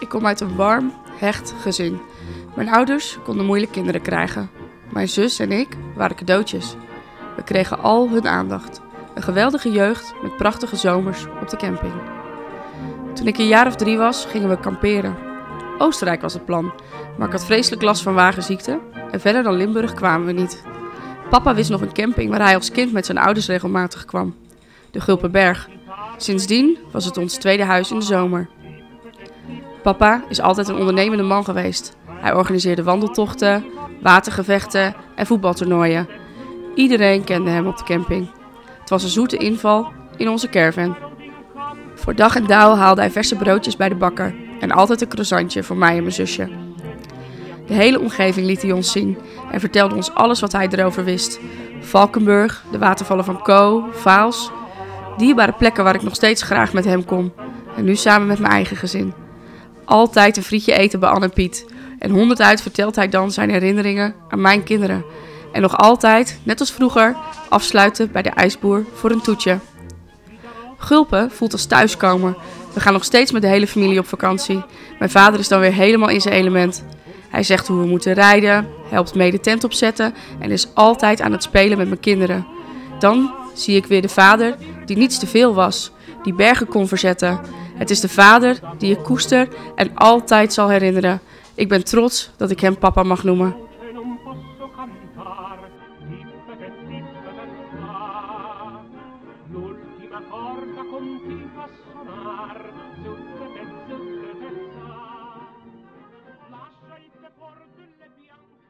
Ik kom uit een warm, hecht gezin. Mijn ouders konden moeilijk kinderen krijgen. Mijn zus en ik waren cadeautjes. We kregen al hun aandacht. Een geweldige jeugd met prachtige zomers op de camping. Toen ik een jaar of drie was, gingen we kamperen. Oostenrijk was het plan, maar ik had vreselijk last van wagenziekte en verder dan Limburg kwamen we niet. Papa wist nog een camping waar hij als kind met zijn ouders regelmatig kwam. De Gulpenberg. Sindsdien was het ons tweede huis in de zomer. Papa is altijd een ondernemende man geweest. Hij organiseerde wandeltochten, watergevechten en voetbaltoernooien. Iedereen kende hem op de camping. Het was een zoete inval in onze caravan. Voor dag en dauw haalde hij verse broodjes bij de bakker en altijd een croissantje voor mij en mijn zusje. De hele omgeving liet hij ons zien en vertelde ons alles wat hij erover wist. Valkenburg, de watervallen van Co, Vaals. Dierbare plekken waar ik nog steeds graag met hem kom. En nu samen met mijn eigen gezin. Altijd een frietje eten bij Anne Piet. En honderd vertelt hij dan zijn herinneringen aan mijn kinderen. En nog altijd, net als vroeger, afsluiten bij de ijsboer voor een toetje. Gulpen voelt als thuiskomen. We gaan nog steeds met de hele familie op vakantie. Mijn vader is dan weer helemaal in zijn element. Hij zegt hoe we moeten rijden, helpt mee de tent opzetten en is altijd aan het spelen met mijn kinderen. Dan zie ik weer de vader die niets te veel was, die bergen kon verzetten. Het is de vader die ik koester en altijd zal herinneren. Ik ben trots dat ik hem papa mag noemen.